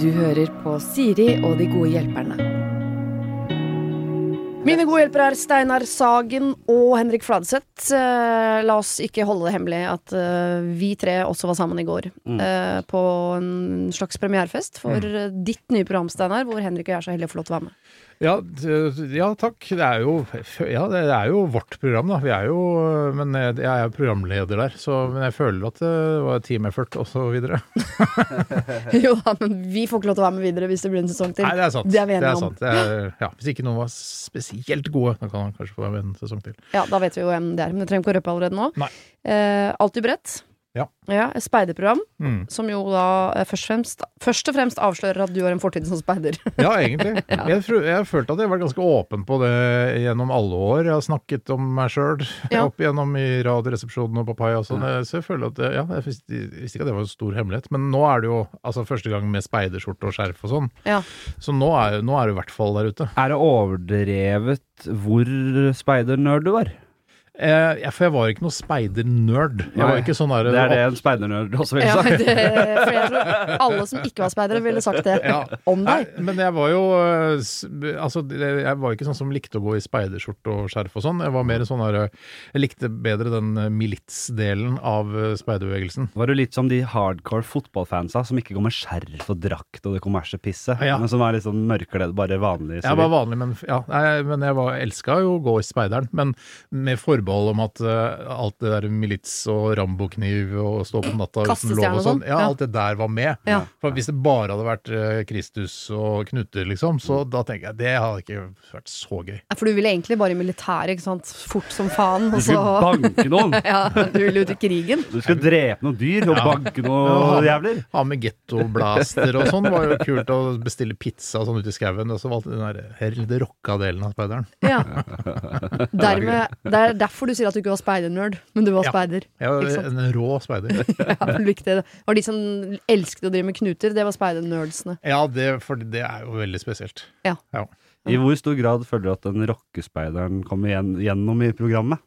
Du hører på Siri og de gode hjelperne. Mine gode hjelpere er Steinar Sagen og Henrik Fladseth. Eh, la oss ikke holde det hemmelig at eh, vi tre også var sammen i går. eh, på en slags premierefest for mm. ditt nye program, Steinar, hvor Henrik og jeg er så heldige å få lov til å være med. Ja, ja takk. Det er, jo, ja, det er jo vårt program, da. Vi er jo, men jeg jeg er jo programleder der, så men jeg føler at det var team effort og så videre. jo da, men vi får ikke lov til å være med videre hvis det blir en sesong til. Nei, det er sant. Det er vi enige om. sant. Det er, ja, hvis ikke noen var spesielt gode, da kan han kanskje få være med en sesong til. Ja, da vet vi jo hvem det er, men det trenger ikke å røpe allerede nå. Nei. Eh, Alltid beredt. Ja. et Speiderprogram Mm. som jo da eh, først, og fremst, først og fremst avslører at du har en fortid som speider. Ja, egentlig. Jeg, jeg har følt at jeg har vært ganske åpen på det gjennom alle år. Jeg har snakket om meg sjøl Ja. opp igjennom i Radioresepsjonen og Papaya og sånn. Så jeg føler at det- ja, jeg visste, visste ikke at det var en stor hemmelighet. Men nå er det jo altså første gang med speiderskjorte og skjerf og sånn. Ja. Så nå er, nå er det i hvert fall der ute. Er det overdrevet hvor speidernerd du var? Eh, ja, for jeg var ikke noe speidernerd. Jeg var ikke sånn der, Det er det en speidernerd også ville Ja, det, for jeg tror alle som ikke var speidere, ville sagt det Ja. om Nei, deg. men jeg var jo eh, Altså, jeg var ikke sånn som likte å gå i speiderskjorte og skjerf og sånn. Jeg var mer sånn der eh, Jeg likte bedre den eh, militsdelen av speiderbevegelsen. Var du litt som de hardcore fotballfansa som ikke går med skjerf og drakt og det kommersielle pisset, Ja. men som er litt sånn mørkledd, bare vanlig? Jeg var vanlig, men, ja, nei, men jeg var, elska jo å gå i speideren. Men med forbehold om at uh, alt det der milits og rambokniv og stå på natta uten lov og sånn, sånn, ja, alt det der var med. Ja. For hvis det bare hadde vært uh, Kristus og knuter, liksom, så da tenker jeg det hadde ikke vært så gøy. Ja, For du ville egentlig bare i militæret, ikke sant. Fort som faen. Du Og så skulle banke noen! ja, du ville ut i krigen. Du skulle drepe noen dyr og banke noen jævler! Ha med gettoblaster og sånn var jo kult å bestille pizza sånn ute i skauen. Og så valgte den der helt rocka delen av speideren. Ja. Dermed, det er derfor du sier at du ikke var speidernerd, men du var Ja. speider. Jeg var en rå speider. Ja, du likte det. Og de som elsket å drive med knuter, det var speidernerdsene. Ja, det, for det er jo veldig spesielt. Ja. I hvor stor grad føler du at den rockespeideren kommer igjen, gjennom i programmet?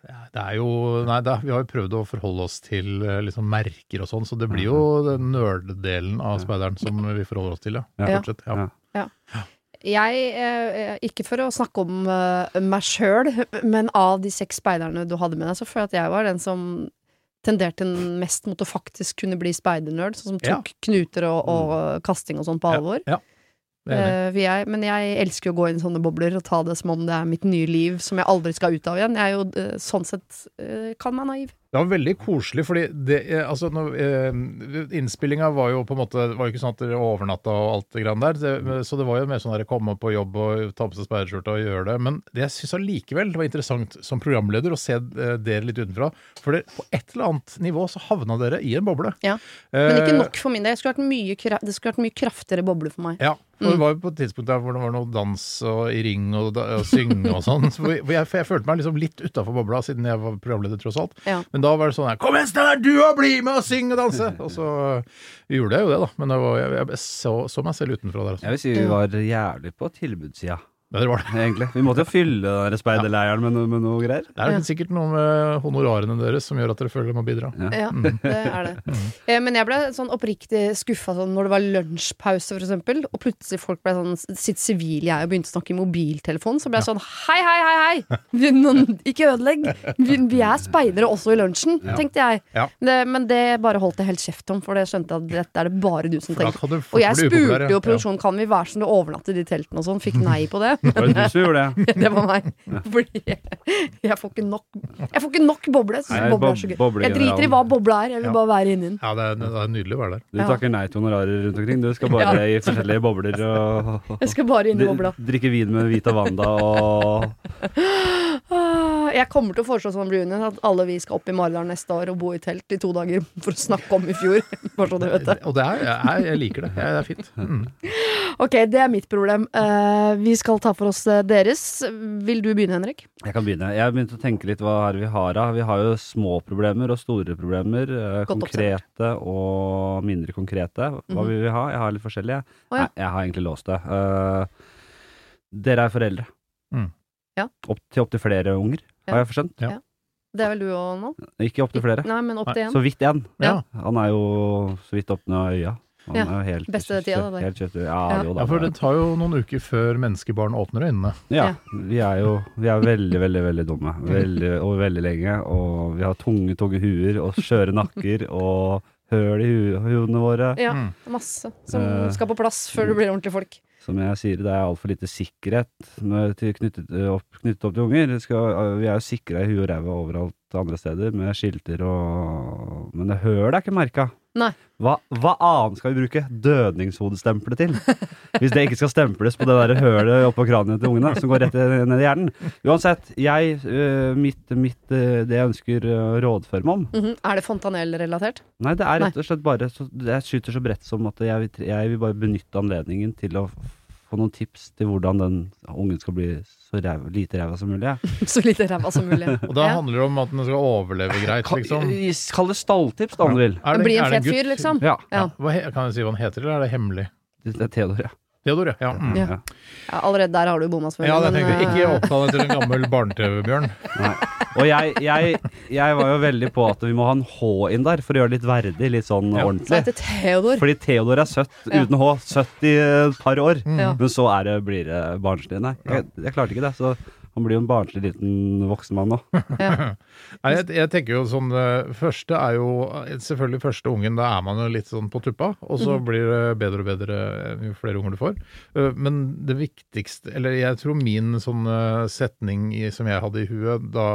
Det er jo Nei, det, er- vi har jo prøvd å forholde oss til eh, liksom merker og sånn, så det blir jo den nerdedelen av speideren som vi forholder oss til, ja. Ja. Fortsett. Ja. Ja. Jeg, eh, ikke for å snakke om eh, meg sjøl, men av de seks speiderne du hadde med deg, så føler jeg at jeg var den som tenderte mest mot å faktisk kunne bli speidernerd, sånn som tok knuter og, og kasting og sånn på alvor. Ja. ja. jeg. Eh, men jeg elsker jo å gå inn i sånne bobler og ta det som om det er mitt nye liv som jeg aldri skal ut av igjen. Jeg er jo eh, sånn sett eh, kan meg naiv. Det var veldig koselig, fordi det, eh, altså, når, eh, innspillinga var jo på en måte Det var jo ikke sånn at dere overnatta og alt det grann der, det, så det var jo mer sånn der komme på jobb og ta på seg speiderskjorta og gjøre det. Men det jeg syns allikevel var interessant som programleder å se eh, dere litt utenfra, for det, på et eller annet nivå så havna dere i en boble. Ja. Men ikke Eh, nok for min del. Det skulle vært mye, det skulle vært mye kraftigere boble for meg. Ja, for det var jo på et tidspunkt der hvor det var noe dans og i ring og, og synge og sånn. For jeg, for jeg følte meg liksom litt utafor bobla, siden jeg var programleder, tross alt. Ja. Men da var det sånn her Kom igjen, Steinar, du òg! Bli med og synge og danse! Og så gjorde jeg jo det, da. Men det var, jeg, jeg så, så meg selv utenfra der. Altså. Jeg vil si vi var jævlig på tilbudssida, det var det. egentlig. Vi måtte jo fylle den der speiderleiren med, med noe greier. Det er sikkert noe med honorarene deres som gjør at dere føler dere må bidra. Ja, det er det. Eh, Men jeg ble sånn oppriktig skuffa sånn når det var lunsjpause, for eksempel, og plutselig folk ble sånn sitt sivile jeg og begynte å snakke i mobiltelefon, så ble jeg sånn hei, hei, hei, hei! Vi, noen, ikke ødelegg! Vi, vi er speidere også i lunsjen, tenkte jeg. Ja. Det, men det bare holdt jeg helt kjeft om, for det skjønte at dette er det bare du som tenker. du Og jeg spurte jo ja. produksjonen kan vi være Sånn du å overnatte i de teltene og sånn, fikk nei på det. Det var jo du som gjorde det. Det var meg. Fordi jeg, får ikke nok Jeg får ikke nok boble. Jeg Nei, boble er så gøy. Jeg driter i hva boble er, jeg vil bare være inni den. Ja, det er, det er nydelig å være der. Du takker nei til honorarer rundt omkring. Du skal bare Ja. i forskjellige bobler og, Jeg skal bare inn i bobla. drikke vin med Vita Wanda og Ah, Jeg kommer til å foreslå som reunion at alle vi skal opp i Maridalen neste år og bo i telt i to dager for å snakke om i fjor. Bare så du vet det. Og det er, jeg, jeg liker det. Det er fint. Mm. Ok, det er mitt problem. Uh, vi skal ta for oss eh, deres. Vil du begynne, Henrik? Jeg kan begynne. Jeg har begynt å tenke litt hva er vi har av. Vi har jo små problemer og store problemer. Uh, konkrete og mindre konkrete. Hva Mhm. vil vi ha? Jeg har litt forskjellige. Oh, ja. Nei, jeg har egentlig låst det. Uh, dere er foreldre. Mm. Ja. Opp til opptil flere unger, Ja. har jeg forstått. Ja. Ja. Det er vel du òg nå? Ikke opp til flere. Nei, men opp til én. Så vidt én. Ja. Han er jo så vidt åpna øya. Han Ja, er helt beste tida, da. Helt kjøttu. Ja, Ja. jo da. Ja, for det tar jo noen uker før menneskebarn åpner øynene. Ja, vi er jo vi er veldig, veldig veldig dumme. Veldig, og veldig lenge. Og vi har tunge, tunge huer og skjøre nakker og høl i hodene våre. Ja, Mm. masse som uh, skal på plass før du blir ordentlige folk. Som jeg sier, det er altfor lite sikkerhet med, til knyttet, opp, knyttet opp til unger. Skal, vi er jo sikra i huet og ræva overalt andre steder med skilter og Men det hølet er ikke merka. Nei. Hva, hva annet skal vi bruke dødningshodestempelet til? Hvis det ikke skal stemples på det der hølet oppå kraniet til ungene, som går rett ned i hjernen. Uansett, jeg, øh, mitt, mitt, øh, det jeg ønsker å rådføre meg om Mhm. Er det fontanell-relatert? Nei, det er rett og slett bare så, Jeg skyter så bredt som at jeg, jeg vil bare benytte anledningen til å få noen tips til hvordan den ungen skal bli så rev, lite ræva som mulig. Så lite ræva som mulig. Og da Ja. handler det om at den skal overleve greit, liksom. kall det stalltips, da, om du vil. Er det- Bli en fet fyr, liksom. Ja. Ja. Hva kan jeg si hva han heter, eller er det hemmelig? Det er Theodor, ja. Theodor, ja. Ja, mm. Ja. allerede der har du bomma, selvfølgelig. ja det men, tenkte jeg. Ikke eh, oppkall etter en gammel barne-TV, Bjørn. Nei. Og jeg, jeg, jeg var jo veldig på at vi må ha en H inn der, for å gjøre det litt verdig, litt sånn Ja. Så ordentlig. heter Theodor. Fordi Theodor er søtt Ja. uten H. Søtt i et par år. Mm. Men så er det, blir det barnslig. Nei, jeg, jeg klarte ikke det. Så han blir jo en barnslig liten voksen mann nå. Ja. Nei, jeg, jeg tenker jo sånn eh, Første er jo Selvfølgelig første ungen, da er man jo litt sånn på tuppa. Og så mm. blir det bedre og bedre eh, jo flere unger du får. Eh, Men det viktigste Eller jeg tror min sånn setning i, som jeg hadde i huet da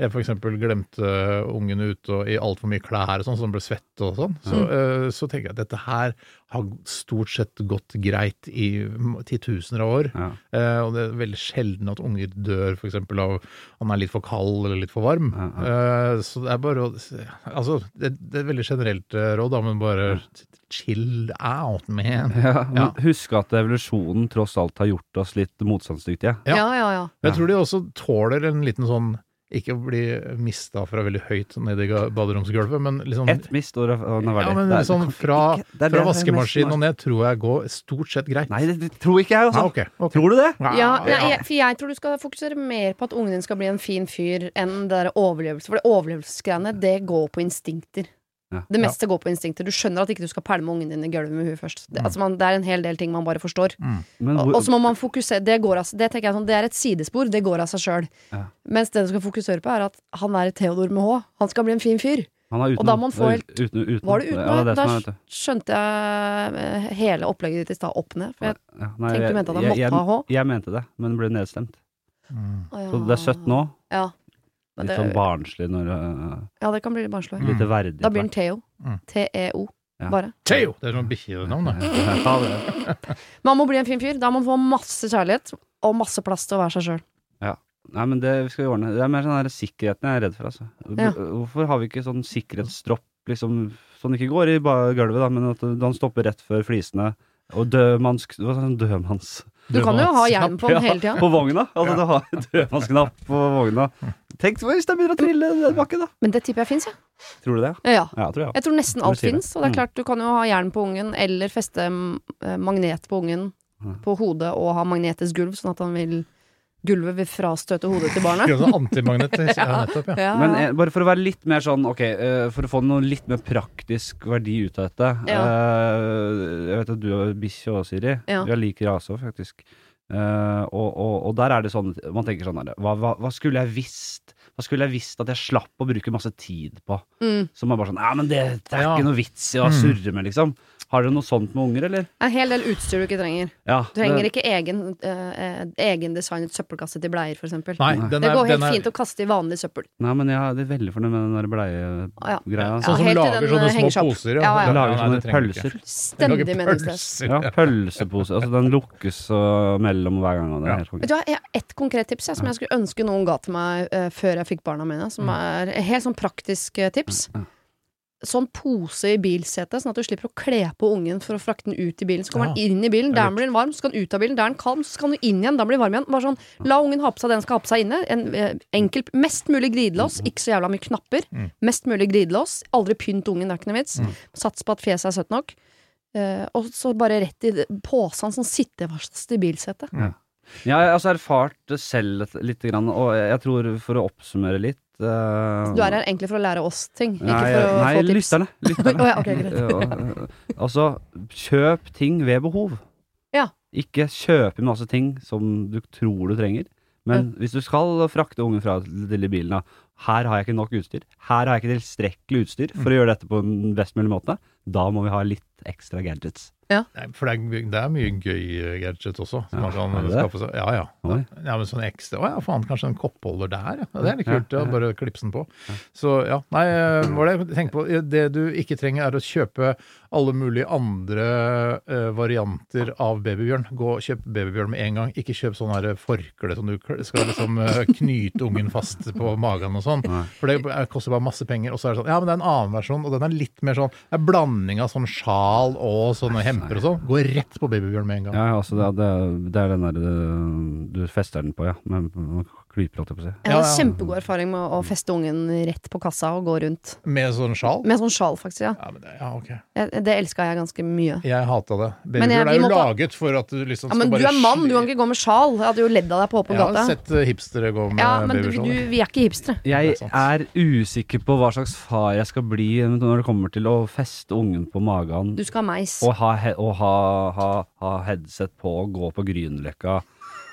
jeg f.eks. glemte ungen ute og i altfor mye klær og sånn, så den ble svett og sånn, så, Mm. så, så tenker jeg at dette her har stort sett gått greit i titusener av år. Ja. Eh, og det er veldig sjelden at unger dør f.eks. av han er litt for kald eller litt for varm. Ja, Eh, så det er bare å Altså, det, det er et veldig generelt eh, råd, da, men bare chill out, man. Ja, men Ja. Husk at evolusjonen tross alt har gjort oss litt motstandsdyktige. Ja. ja, ja, ja. Jeg tror de også tåler en liten sånn ikke å bli mista fra veldig høyt nede i baderomsgulvet, men liksom Ett mist og han er ja, men Det er- sånn fra, ikke- det er fra jeg vaskemaskinen og ned tror jeg går stort sett greit. Nei, det, tror ikke jeg, altså. Nei, okay, okay. Tror du det? Ja, nei, ja. jeg, for jeg tror du skal fokusere mer på at ungen din skal bli en fin fyr, enn det der overlevelse. For det overlevelsesgreiene, det går på instinkter. Ja. Det meste går på instinkter. Du skjønner at ikke du skal pælme ungen din i gulvet med huet først. Mm. Det, altså man, det er en hel del ting man bare forstår. Mm. Hvor, og så må man fokusere Det, går av, det jeg sånn, det er et sidespor. Det går av seg sjøl. Ja. Mens det du skal fokusere på, er at han er Theodor med H. Han skal bli en fin fyr. han er uten, og da må han få helt- uten, uten, Var det uten? Ja, det er da skjønte jeg eh, hele opplegget ditt i stad opp ned. For jeg, Ja, nei, tenkte du mente at han måtte jeg- ha H? Jeg mente det, men ble nedstemt. Mm. Så det er søtt nå. Ja. Litt sånn barnslig når uh, ja, det kan bli litt barnslig. Mm. Litt verdig. Da blir den Theo. Mm. T-E-O. Ja. Bare. Theo! Det er sånn bikkjenavn. Ja, det- Man må bli en fin fyr. Da må man få masse kjærlighet og masse plass til å være seg sjøl. Nei, men det skal vi ordne. Det er mer sånn sikkerheten jeg er redd for, altså. Ja. Hvorfor har vi ikke sånn sikkerhetsstropp, liksom, sånn ikke går i gulvet, da, men at den stopper rett før flisene, og dødmanns... Hva sånn dødmanns... Du kan jo ha hjelm på den hele tida. På vogna! Altså, du har dødmannsknapp på vogna. Tenk hvis den begynner å trille den bakken, da. Men det tipper jeg fins, ja. Tror du det? ja. Ja, tror jeg. Jeg tror nesten alt fins. Og det er Mm. klart, du kan jo ha jern på ungen, eller feste eh, magnet på ungen Mm. på hodet og ha magnetisk gulv, sånn at han vil gulvet vil frastøte hodet til barnet. Gjør antimagnet. Ja, nettopp, ja. Ja. Men eh, bare for å være litt mer sånn, ok, eh, for å få noe litt mer praktisk verdi ut av dette. Ja. eh, jeg vet at du har bikkje òg, Siri. Ja. Vi har lik rase òg, faktisk. Eh, og, og, og der er det sånn, man tenker sånn her, hva, hva, hva skulle jeg visst? Hva skulle jeg visst at jeg slapp å bruke masse tid på? Mm. Som er bare sånn, ja, men det, det er Ja. ikke noe vits i å Mm. surre med, liksom. Har dere noe sånt med unger, eller? En hel del utstyr du ikke trenger. Ja, Du trenger det- ikke egen, uh, egendesignet søppelkasse til bleier, den Det går helt er fint å kaste i vanlig søppel. Nei, men jeg er veldig fornøyd med den der bleie-greia. Ah, ja. Sånn som lager den, sånne eh, små poser. Ja, ja. Lager Nei, sånne nei, pølser. Stendig meningsløst. meningsløs. Ja, pølsepose. Altså, den lukkes uh, mellom hver gang. Det Ja. er. Vet du hva, Jeg har ett konkret tips jeg, som jeg skulle ønske noen ga til meg uh, før jeg fikk barna mine. Som er et helt sånn praktisk eh, tips. Ja. Sånn pose i bilsetet, sånn at du slipper å kle på ungen for å frakte den ut i bilen. Så kommer Ja. den inn i bilen, er der blir den varm, så skal den ut av bilen, der er den kald, så skal den inn igjen, da blir den varm igjen. Bare sånn, La ungen ha på seg det den skal ha på seg inne. En, eh, enkel, mest mulig glidelås, ikke så jævla mye knapper. Mm. Mest mulig glidelås. Aldri pynt ungen, det er ikke noe vits. Mm. Sats på at fjeset er søtt nok. Eh, og så bare rett i posen sitter sittefast i bilsetet. Jeg har altså erfart det selv litt, og jeg tror for å oppsummere litt eh, Du er her egentlig for å lære oss ting, ikke Nei, for å nei lytterne. lytterne. oh, ja, ok, greit. Altså, kjøp ting ved behov. Ja. Ikke kjøpe masse ting som du tror du trenger. Men hvis du skal frakte ungen fra til bilen, da. Her har jeg ikke nok utstyr. Her har jeg ikke tilstrekkelig utstyr for å gjøre dette på en best mulig måte. Da må vi ha litt ekstra gadgets. Nei, for det er, det er mye gøy eh, gadget også. Som Ja, man kan skaffe seg. Ja, ja. Oi. ja men sånn ekstra Å ja, faen, kanskje en koppholder der, ja. Det er litt kult. Ja, ja. bare klipse den på. Så ja. Nei, eh, hva var det tenkte på? Det du ikke trenger, er å kjøpe alle mulige andre uh, varianter av babybjørn. Gå og kjøp babybjørn med en gang. Ikke kjøp sånn forkle som du skal liksom knyte ungen fast på magen og sånn. Nei. For det er- koster bare masse penger. Og så er det sånn Ja, men det er en annen versjon, og den er litt mer sånn Det er blanding av sånn sjal og sånne hemper og sånn. Gå rett på babybjørn med en gang. Ja, altså det, er, det er den der du fester den på, ja. Men klyper, holdt jeg på å si. Jeg hadde kjempegod erfaring med å feste ungen rett på kassa og gå rundt. Med sånn sjal? Med sånn sjal, faktisk. ja Ja, men det, ja, okay. Jeg- Det elska jeg ganske mye. Jeg hata det. Men er jo måtte- laget for at du liksom Ja, Men du er mann, du kan ikke gå med sjal. Jeg hadde jo ledd av deg på åpen Jeg har sett eh, hipstere gå med Ja, men du, babysjal. du, vi er ikke hipstere. Jeg er er usikker på hva slags far jeg skal bli når det kommer til å feste ungen på magen Du skal ha meis. og ha, he og ha, ha, ha headset på og gå på Grünerløkka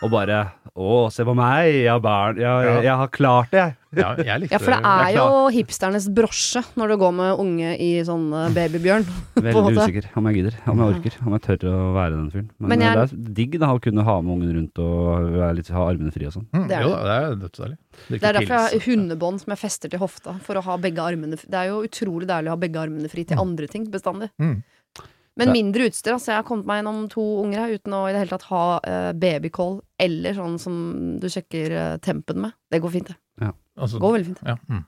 og bare Å, se på meg, jeg har barn. Jeg, jeg, jeg har klart det, jeg. Ja, jeg likte Ja, for det er jo hipsternes brosje når du går med unge i sånn eh, babybjørn. Veldig usikker om jeg gidder, om jeg orker, om jeg tør å være den fyren. Men, Men jeg- det er digg da å kunne ha med ungen rundt og være litt, ha armene frie og sånn. Mm, Det er jo, det. det er dødsdeilig. Det er derfor jeg har hundebånd som jeg fester til hofta, for å ha begge armene fri. Det er jo utrolig deilig å ha begge armene fri til andre ting bestandig. Mm. Men mindre utstyr. Altså, jeg har kommet meg gjennom to unger her uten å i det hele tatt ha uh, babycall eller sånn som du sjekker uh, tempen med. Det går fint, det. Altså, Går veldig fint. ja, mm.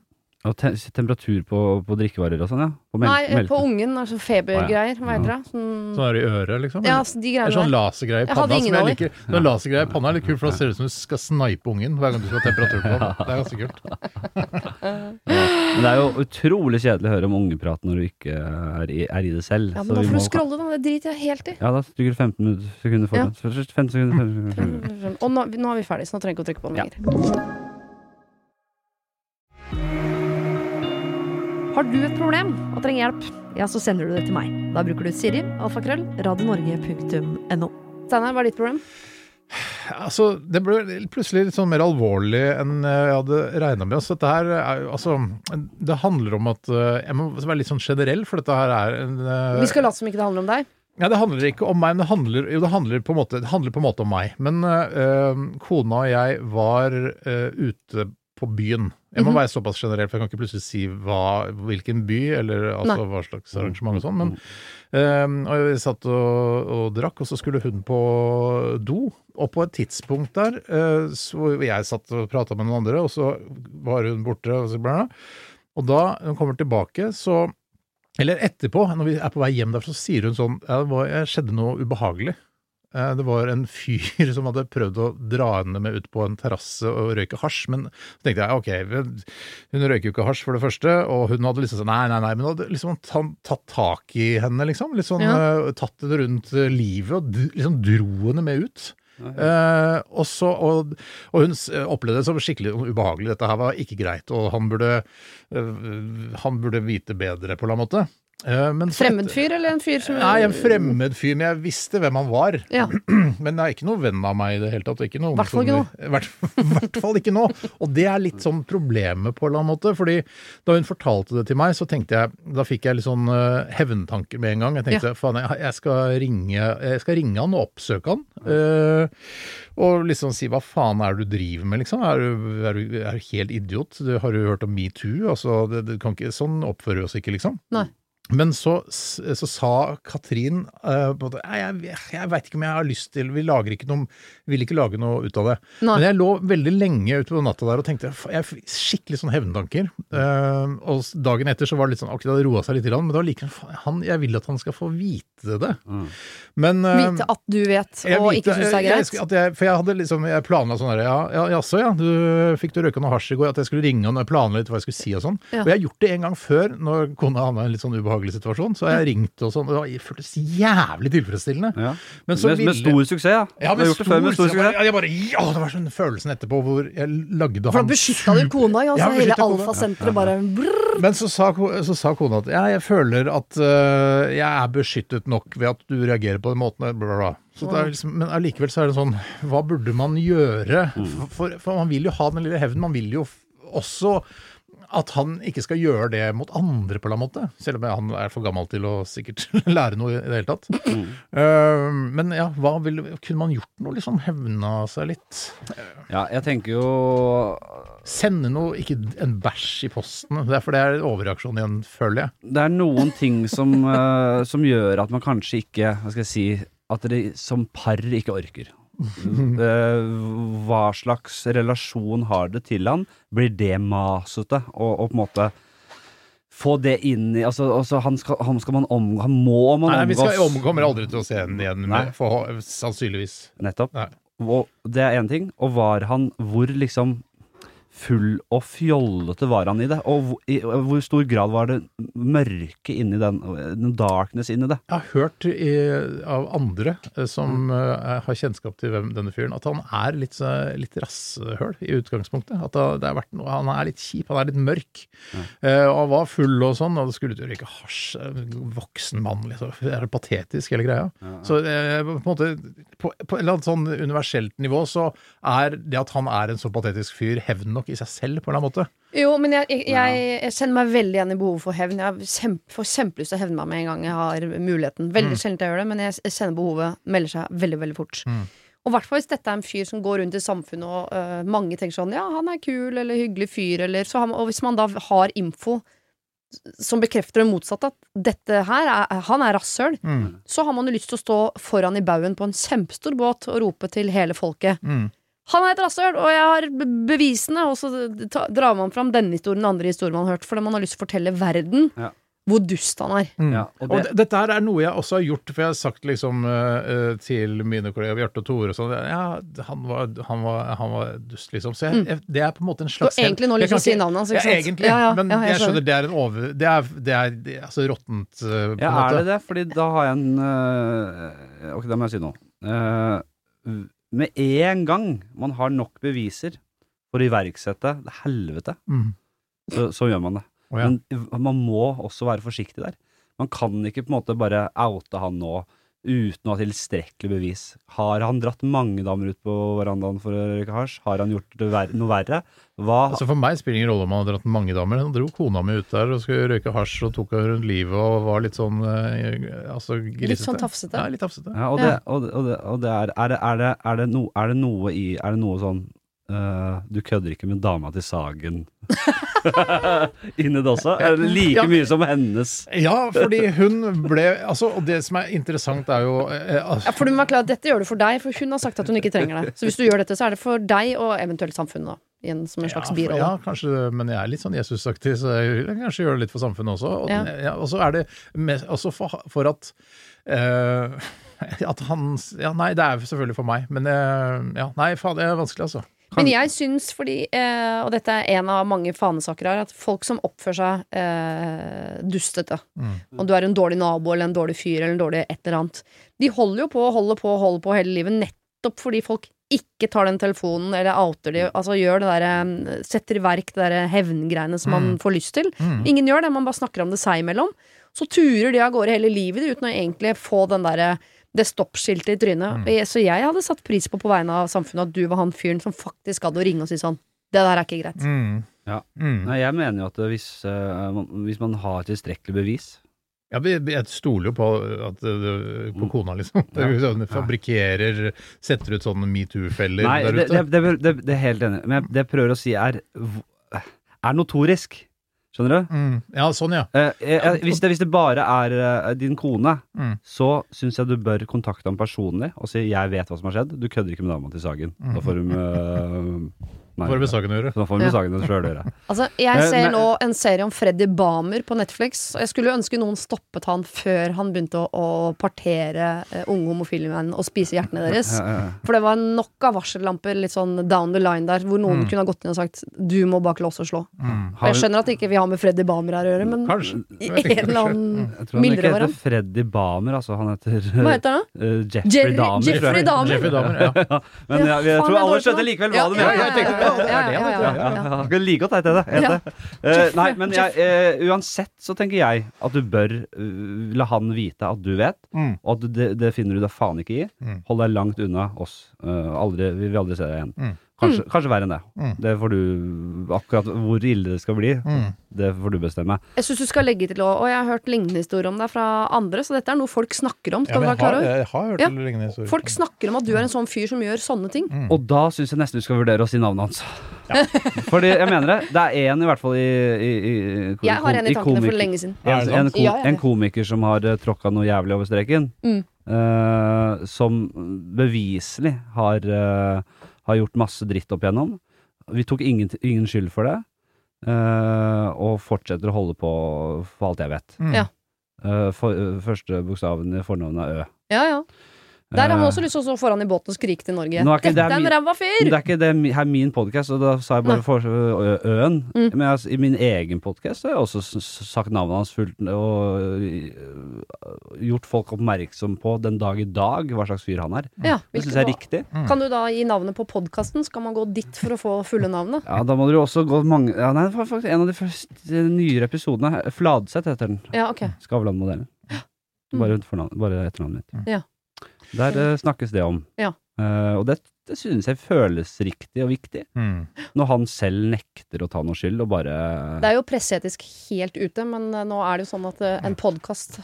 Og te temperatur på, på drikkevarer og sånn, ja? På Nei, eh, på ungen, altså febergreier, hva heter det? Sånn, Sånn er i øret, liksom? ja, så de greiene sånn der. lasergreie i panna som jeg liker. Sånn lasergreie i panna er litt kult, for da ser det ut som du skal snipe ungen hver gang du skal ha temperatur på den. Det er ganske kult. Men det er jo utrolig kjedelig å høre om ungeprat når du ikke er i, er i det selv. Ja, så men da vi får må- du scrolle, da. Det driter jeg helt i. Ja, da trykker du 15 minutter, sekunder foran. 15 sekunder, 15 sekunder. Og nå, nå er vi ferdige, så nå trenger jeg ikke å trykke på den lenger. Har du et problem og trenger hjelp, ja, så sender du det til meg. Da bruker du Siri, alfakrøll, radionorge.no. Steinar, hva er ditt problem? Altså, det ble plutselig litt sånn mer alvorlig enn jeg hadde regna med. Så dette her er jo altså Det handler om at eh, Jeg må være litt sånn generell, for dette her er en eh, Vi skal late som ikke det handler om deg. Ja, Det handler ikke om meg, men det handler, jo, det handler, på, en måte, det handler på en måte om meg. Men øh, kona og jeg var øh, ute på byen. Jeg må Mhm. være såpass generell, for jeg kan ikke plutselig si hva, hvilken by, eller altså, hva slags arrangement og sånn. Men um, og jeg satt og, og drakk, og så skulle hun på do. Og på et tidspunkt der uh, så jeg satt og prata med noen andre, og så var hun borte. Og, så ble bla. og da hun kommer tilbake, så eller etterpå, når vi er på vei hjem der, så sier hun sånn ja, det skjedde noe ubehagelig. Eh, Det var en fyr som hadde prøvd å dra henne med ut på en terrasse og røyke hasj. Men så tenkte jeg ok, hun røyker jo ikke hasj for det første, og hun hadde liksom sånn nei, nei, nei, men hadde liksom tatt tak i henne, liksom. Litt sånn Ja. eh, tatt henne rundt eh, livet og liksom dro henne med ut. Eh, og, så, og, og hun opplevde det som skikkelig ubehagelig. Dette her var ikke greit, og han burde, eh, han burde vite bedre, på en eller annen måte. Eh, men Fremmed fyr, eller en fyr som Nei, en fremmed fyr, men jeg visste hvem han var. Ja. Men det er ikke noe venn av meg i det hele tatt. Ikke Hvertfall ikke I hvert, hvert fall ikke nå. Og det er litt sånn problemet på en eller annen måte. fordi da hun fortalte det til meg, så tenkte jeg Da fikk jeg litt sånn uh, hevntanker med en gang. Jeg tenkte faen, jeg, jeg, skal ringe, jeg skal ringe han og oppsøke han. Uh, og liksom si hva faen er det du driver med, liksom? Er du, er du, er du helt idiot? Du, har du hørt om metoo? Altså, det, det ikke, sånn oppfører vi oss ikke, liksom. Nei. Men så, så sa Katrin eh, «Nei, jeg, jeg veit ikke om jeg har lyst til Vi lager ikke noe, vil ikke lage noe ut av det. Nei. Men jeg lå veldig lenge ute på natta der og tenkte jeg fikk skikkelig sånn hevntanker. Uh, og dagen etter så var det litt sånn Ok, det hadde roa seg litt, men men var liker han Jeg vil at han skal få vite det. Mm. Men uh, Vite at du vet, og vite- ikke syns det er greit. jeg- At jeg, for jeg hadde liksom Jeg planla sånn her Ja, ja jaså, ja. Du fikk du røyka noe hasj i går? At jeg skulle ringe og planla litt hva jeg skulle si og sånn. Ja. Og jeg har gjort det en gang før, når kona hadde en litt sånn ubehagelig ubehagelig situasjon, så jeg ringte og sånn. og Det føltes jævlig tilfredsstillende. Ja. Men så med, med stor suksess, ja. Ja, du har gjort det før med stor jeg bare, jeg bare, ja, det var sånn følelsen etterpå hvor jeg lagde For han beskytta du kona, ja. Ja, Så hele alfasenteret bare brrr. Men så sa, så sa kona at ja, jeg føler at uh, jeg er beskyttet nok ved at du reagerer på den måten. Bla, bla, bla. Så det er liksom, men allikevel så er det sånn Hva burde man gjøre? For, For, for man vil jo ha den lille hevnen. Man vil jo f- også at han ikke skal gjøre det mot andre på en måte. Selv om han er for gammel til å sikkert lære noe i det hele tatt. Mm. Uh, men ja, hva ville, kunne man gjort noe? Liksom hevna seg litt? Ja, jeg tenker jo Sende noe, ikke en bæsj i posten. Det er for det er overreaksjon igjen, føler jeg. Det er noen ting som, uh, som gjør at man kanskje ikke Hva skal jeg si At dere som par ikke orker. Eh, hva slags relasjon har det til han? Blir det masete? Og, og på en måte få det inn i Altså, altså han, skal, han skal man omgå Han må man Nei, vi skal, omgås. om, kommer aldri til å se ham igjen, med, for, sannsynligvis. Nettopp. Nei. Og det er én ting. Og var han Hvor liksom full og fjollete var han i det? Og hvor, i hvor stor grad var det mørke inni den, den darkness inni det? Jeg har hørt i, av andre eh, som uh, har kjennskap til hvem denne fyren, at han er litt, så- litt rasshøl i utgangspunktet. At det, har vært noe, Han er litt kjip, han er litt mørk. Eh, og han var full og sånn, og det skulle du ikke røyke hasj. eh, Voksen mann, liksom. Det er patetisk, hele greia. Så uh, på en måte på, på et eller annet sånn universelt nivå så er det at han er en så patetisk fyr, hevn nok i seg selv, på en eller annen måte. Jo, men jeg, jeg, jeg, jeg kjenner meg veldig igjen i behovet for hevn. Jeg kjempe, får kjempelyst til å hevne meg med en gang jeg har muligheten. Veldig sjelden jeg gjør det, men jeg, kjenner behovet melder seg veldig, veldig fort. Og i hvert fall hvis dette er en fyr som går rundt i samfunnet og uh, mange tenker sånn Ja, han er kul eller hyggelig fyr, eller man, Og hvis man da har info som bekrefter det motsatte, at dette her er, han er rasshøl, så har man jo lyst til å stå foran i baugen på en kjempestor båt og rope til hele folket. Mm. Han er et rasshøl, og jeg har bevisene. Og så drar man fram denne historien, den andre historien man har hørt, fordi man har lyst til å fortelle verden Ja. hvor dust han er. Mm. Ja, og og det- det, dette her er noe jeg også har gjort, for jeg har sagt liksom uh, til mine kollegaer Bjarte og Tore og sånn Ja, han var, han, var, han var dust, liksom. Så jeg, jeg, det er på en måte en slags Du har egentlig nå lyst til å si navnet hans, ikke Ja, egentlig. Ja, ja, men ja, jeg jeg skjønner det er en over Det er, det er, det er altså råttent, uh, på Ja, en måte. er det det? Fordi da har jeg en uh, Ok, det må jeg si noe. Med en gang man har nok beviser for å iverksette det helvete, Mm. så, så gjør man det. Oh, ja. Men man må også være forsiktig der. Man kan ikke på en måte bare oute han nå uten å ha tilstrekkelig bevis. Har han dratt mange damer ut på verandaen for å røyke hasj? Har han gjort det ver noe verre? Hva Altså For meg spiller det ingen rolle om han har dratt mange damer. Han dro kona mi ut der og skulle røyke hasj og tok henne rundt livet og var litt sånn eh, altså, grisete. Litt sånn tafsete. Ja, litt tafsete. Ja, og det, og, det- og det, og det er Er er er det, er det noe i Er det noe sånn øh, Du kødder ikke med dama til Sagen inni det også? Er det like Ja. mye som hennes Ja, fordi hun ble altså, Og det som er interessant, er jo eh, altså, Ja, for du må være klar Dette gjør du for deg, for hun har sagt at hun ikke trenger det. Så hvis du gjør dette, så er det for deg og eventuelt samfunnet, da. en, som en slags ja, for- birolle. Ja, kanskje, men jeg er litt sånn Jesusaktig, så jeg vil kanskje gjøre det litt for samfunnet også. Og, Ja. ja, og så er det med, også for, for at uh, At han Ja, nei, det er selvfølgelig for meg, men eh, ja, nei, faen, det er vanskelig, altså. Men jeg syns fordi, eh, og dette er en av mange fanesaker her, at folk som oppfører seg eh, dustete, Mm. om du er en dårlig nabo eller en dårlig fyr eller en dårlig et eller annet, de holder jo på og holder på og holder på hele livet nettopp fordi folk ikke tar den telefonen eller outer de, altså gjør det der, eh, setter i verk det der hevngreiene som man Mm. får lyst til. Mm. Ingen gjør det, man bare snakker om det seg imellom. Så turer de av gårde hele livet uten å egentlig få den derre det stoppskiltet i trynet. Mm. Så jeg hadde satt pris på på vegne av samfunnet at du var han fyren som faktisk gadd å ringe og si sånn Det der er ikke greit. Mm. Ja. Mm. Nei, jeg mener jo at hvis, uh, man, hvis man har tilstrekkelig bevis Ja, jeg stoler jo på, at, på kona, liksom. Det jo sånn, fabrikkerer, setter ut sånne metoo-feller der det, ute. det, det, det, det er helt enig. Men det jeg prøver å si, er er notorisk. Skjønner du? Mm. Ja, sånn, ja. Eh, eh, eh, hvis, det, hvis det bare er eh, din kone, Mm. så syns jeg du bør kontakte ham personlig og si 'jeg vet hva som har skjedd'. Du kødder ikke med dama til Sagen. Da får hun eh, Nei, Får det med saken å gjøre. Da får vi med saken å gjøre. Altså, jeg ser nå en serie om Freddy Bamer på Netflix, og jeg skulle ønske noen stoppet han før han begynte å, å partere uh, unge homofile menn og spise hjertene deres. For det var nok av varsellamper litt sånn down the line der, hvor noen kunne ha gått inn og sagt 'du må bak lås og slå'. Mm. Og jeg skjønner at ikke vi har med Freddy Bamer her å gjøre, men Kanskje. i en eller annen Jeg tror han ikke heter. Freddy Bamer, altså. Han heter Hva heter han? eh, Jeffrey Jerry- Dahmer. Jeffrey Damer, Jeffrey ja. Men ja, jeg jeg tror alle skjønte likevel hva Ja, du ja, mener. Ja, Jeg er du. kunne like godt hete det. hete det. Eh, nei, men jeg, uh, uansett så tenker jeg at du bør uh, la han vite at du vet, Mm. og at det, det finner du deg faen ikke i. Mm. Hold deg langt unna oss. Eh, aldri, vi vil aldri se deg igjen. Mm. Kanskje, kanskje verre enn det. Mm. Det får du Akkurat hvor ille det skal bli, Mm. det får du bestemme. Jeg syns du skal legge til òg, og jeg har hørt lignende historier om deg fra andre, så dette er noe folk snakker om. Ja, du være klar over? jeg har hørt Ja. lignende historier. Folk snakker om at du er en sånn fyr som gjør sånne ting. Mm. Og da syns jeg nesten du skal vurdere å si navnet hans. Fordi jeg mener det. Det er én i hvert fall i, i, i, Jeg har en i tankene for lenge siden. En, en, sant? ko Ja, ja, ja. en komiker som har uh, tråkka noe jævlig over streken. Mm. eh, som beviselig har, eh, har gjort masse dritt opp igjennom. Vi tok ingen, ingen skyld for det. uh, og fortsetter å holde på for alt jeg vet. Mm. Ja. Uh, for, eh, første bokstaven i fornavnet er Ø. Ja, ja. Der har man Eh, også lyst til å stå foran i båten og skrike til Norge. Nå er ikke det er en ræva fyr! det er ikke det her min podkast, og da sa jeg bare for, Øen. Mm. Men altså, i min egen podkast har jeg også sagt navnet hans fullt og gjort folk oppmerksom på den dag i dag hva slags fyr han er. Ja, Det syns jeg er riktig. Mm. Kan du da gi navnet på podkasten? Skal man gå dit for å få fulle navnet? Ja, da må du også gå mange ja, Nei, faktisk en av de første nyere episodene. Fladseth heter den. Ja, ok. Skavlan-modellen. Mm. Bare, bare etternavnet mitt. Ja. Der uh, snakkes det om. Ja. Uh, og det, det synes jeg føles riktig og viktig. Mm. Når han selv nekter å ta noe skyld og bare Det er jo presseetisk helt ute, men eh, nå er det jo sånn at en podkast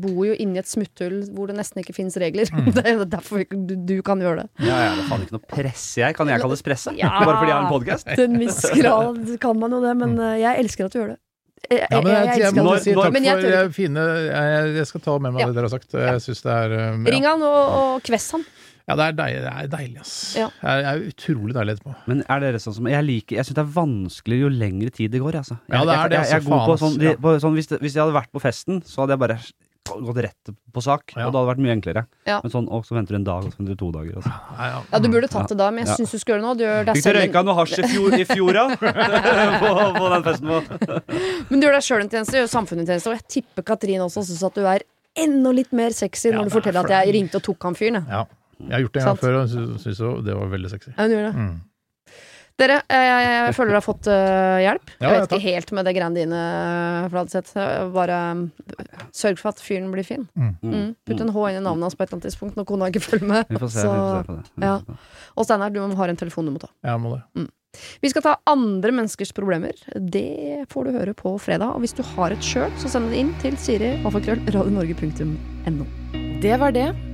bor jo inni et smutthull hvor det nesten ikke finnes regler. Mm. Det er derfor du, du kan gjøre det. Ja, ja, det er faen ikke noe presse, jeg. Kan jeg kalles presse? Ja. Bare fordi jeg har en podkast? Til en viss grad kan man jo det, men jeg elsker at du gjør det. Jeg, Ja, men jeg, jeg, jeg, må si takk Men jeg for eh, fine jeg, jeg skal ta med meg Ja. det dere har sagt. Jeg syns det er eh, ja. Ring han og, og kvess han. Ja, det er deilig, det er deilig ass. Ja. Det er, det er utrolig deilig etterpå. Men er dere sånn som Jeg liker Jeg syns det er vanskeligere jo lengre tid det går, altså. Ja, det er det, Jeg, jeg, jeg er altså, god på faen, sånn, på sånn hvis, det, hvis jeg hadde vært på festen, så hadde jeg bare gått rett på sak. Ja. Og det hadde vært mye enklere. Ja. Men sånn, og så venter du en dag, og så venter du to dager. Altså. Ja, ja. Ja, du burde tatt det da, men jeg Ja. syns du skulle gjøre det nå. Du gjør deg Fikk du røyka noe hasj i fjor, i fjor ja? på, på den festen vår? men du gjør deg sjøl en tjeneste, gjør samfunnet en tjeneste, og jeg tipper Katrin også syns at du er enda litt mer sexy Ja, når du er forteller at jeg ringte og tok han fyren. ja. Jeg har gjort det en gang før, og sy- syns jo det var veldig sexy. Ja, hun gjør det. Mm. Dere, eh, jeg føler dere har fått eh, hjelp. Ja, jeg vet ja, ikke helt med det greiene dine, Fladseth. Bare eh, sørg for at fyren blir fin. Mm. Mm. Putt en H inn i navnet hans på et eller annet tidspunkt når kona ikke følger med. Vi får se, Så- vi får se på det. Ja. Og Steinar, du har en telefon du må ta. Jeg må det. Vi skal ta andre menneskers problemer. Det får du høre på fredag. Og hvis du har et sjøl, så send det inn til Siri, alfakrøll, Det var det.